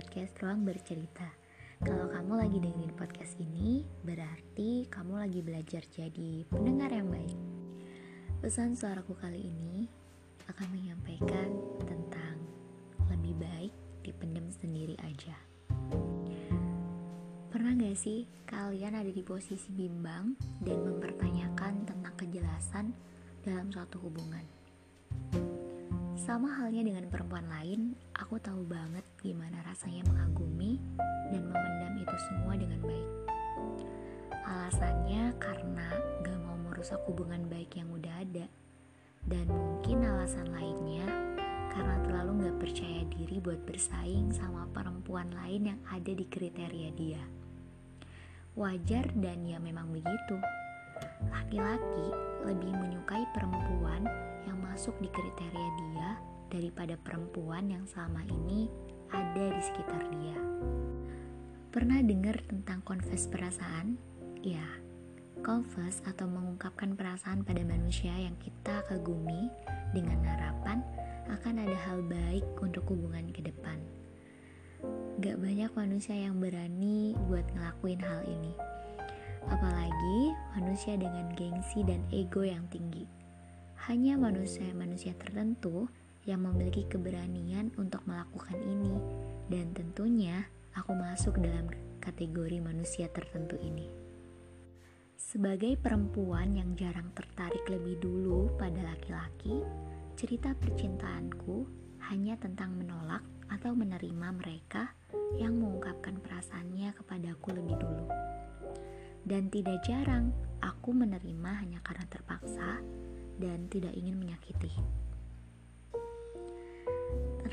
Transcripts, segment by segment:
podcast Ruang Bercerita. Kalau kamu lagi dengerin podcast ini, berarti kamu lagi belajar jadi pendengar yang baik. Pesan suaraku kali ini akan menyampaikan tentang lebih baik dipendam sendiri aja. Pernah gak sih kalian ada di posisi bimbang dan mempertanyakan tentang kejelasan dalam suatu hubungan? Sama halnya dengan perempuan lain, aku tahu banget gimana rasanya mengagumi dan memendam itu semua dengan baik. Alasannya karena gak mau merusak hubungan baik yang udah ada. Dan mungkin alasan lainnya karena terlalu gak percaya diri buat bersaing sama perempuan lain yang ada di kriteria dia. Wajar dan ya memang begitu. Laki-laki lebih menyukai perempuan yang masuk di kriteria dia daripada perempuan yang selama ini ada di sekitar dia. Pernah dengar tentang confess perasaan? Ya, confess atau mengungkapkan perasaan pada manusia yang kita kagumi dengan harapan akan ada hal baik untuk hubungan ke depan. Gak banyak manusia yang berani buat ngelakuin hal ini. Apalagi manusia dengan gengsi dan ego yang tinggi hanya manusia-manusia tertentu yang memiliki keberanian untuk melakukan ini, dan tentunya aku masuk dalam kategori manusia tertentu ini. Sebagai perempuan yang jarang tertarik lebih dulu pada laki-laki, cerita percintaanku hanya tentang menolak atau menerima mereka yang mengungkapkan perasaannya kepadaku lebih dulu. Dan tidak jarang aku menerima hanya karena terpaksa dan tidak ingin menyakiti.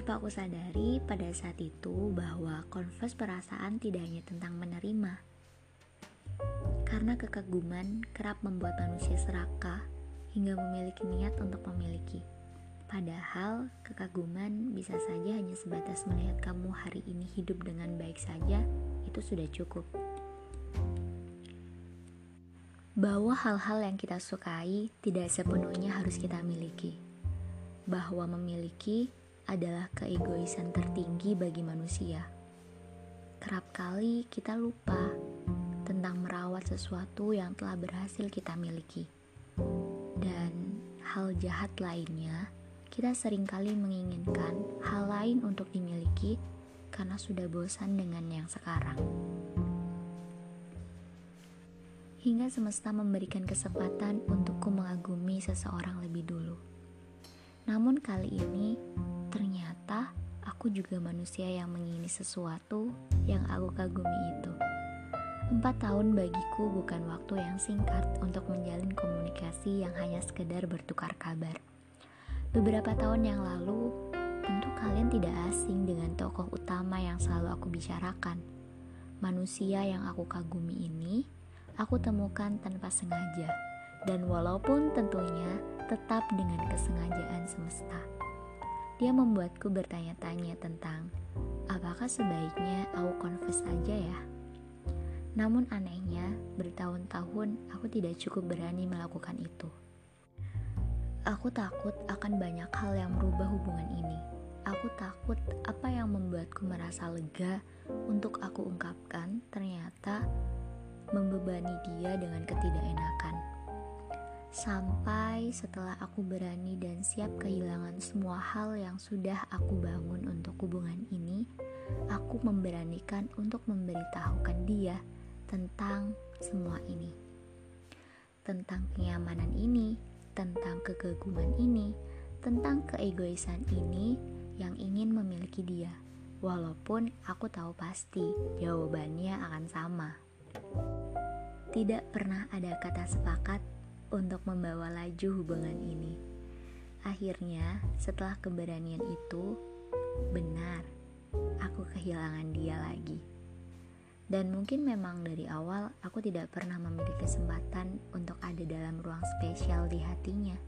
Tanpa aku sadari pada saat itu bahwa konfes perasaan tidak hanya tentang menerima. Karena kekaguman kerap membuat manusia serakah hingga memiliki niat untuk memiliki. Padahal kekaguman bisa saja hanya sebatas melihat kamu hari ini hidup dengan baik saja, itu sudah cukup bahwa hal-hal yang kita sukai tidak sepenuhnya harus kita miliki. Bahwa memiliki adalah keegoisan tertinggi bagi manusia. Kerap kali kita lupa tentang merawat sesuatu yang telah berhasil kita miliki. Dan hal jahat lainnya, kita sering kali menginginkan hal lain untuk dimiliki karena sudah bosan dengan yang sekarang hingga semesta memberikan kesempatan untukku mengagumi seseorang lebih dulu. Namun kali ini, ternyata aku juga manusia yang mengingini sesuatu yang aku kagumi itu. Empat tahun bagiku bukan waktu yang singkat untuk menjalin komunikasi yang hanya sekedar bertukar kabar. Beberapa tahun yang lalu, tentu kalian tidak asing dengan tokoh utama yang selalu aku bicarakan. Manusia yang aku kagumi ini aku temukan tanpa sengaja, dan walaupun tentunya tetap dengan kesengajaan semesta. Dia membuatku bertanya-tanya tentang apakah sebaiknya aku confess aja ya. Namun anehnya, bertahun-tahun aku tidak cukup berani melakukan itu. Aku takut akan banyak hal yang merubah hubungan ini. Aku takut apa yang membuatku merasa lega untuk aku ungkapkan ternyata membebani dia dengan ketidakenakan. Sampai setelah aku berani dan siap kehilangan semua hal yang sudah aku bangun untuk hubungan ini, aku memberanikan untuk memberitahukan dia tentang semua ini. Tentang kenyamanan ini, tentang kegaguman ini, tentang keegoisan ini yang ingin memiliki dia. Walaupun aku tahu pasti jawabannya akan sama. Tidak pernah ada kata sepakat untuk membawa laju hubungan ini. Akhirnya, setelah keberanian itu, benar, aku kehilangan dia lagi. Dan mungkin memang dari awal aku tidak pernah memiliki kesempatan untuk ada dalam ruang spesial di hatinya.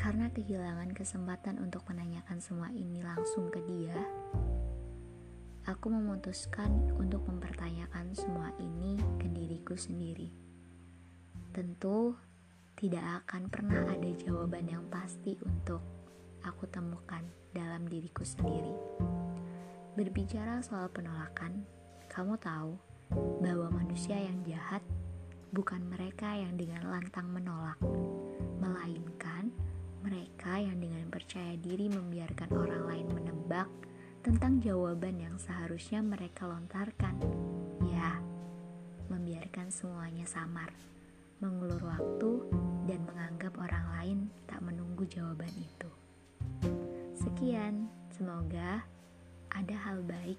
Karena kehilangan kesempatan untuk menanyakan semua ini langsung ke dia, aku memutuskan untuk mempertanyakan semua ini ke diriku sendiri. Tentu tidak akan pernah ada jawaban yang pasti untuk aku temukan dalam diriku sendiri. Berbicara soal penolakan, kamu tahu bahwa manusia yang jahat bukan mereka yang dengan lantang menolak, melainkan mereka yang dengan percaya diri membiarkan orang lain menebak tentang jawaban yang seharusnya mereka lontarkan. Ya, membiarkan semuanya samar, mengulur waktu, dan menganggap orang lain tak menunggu jawaban itu. Sekian, semoga ada hal baik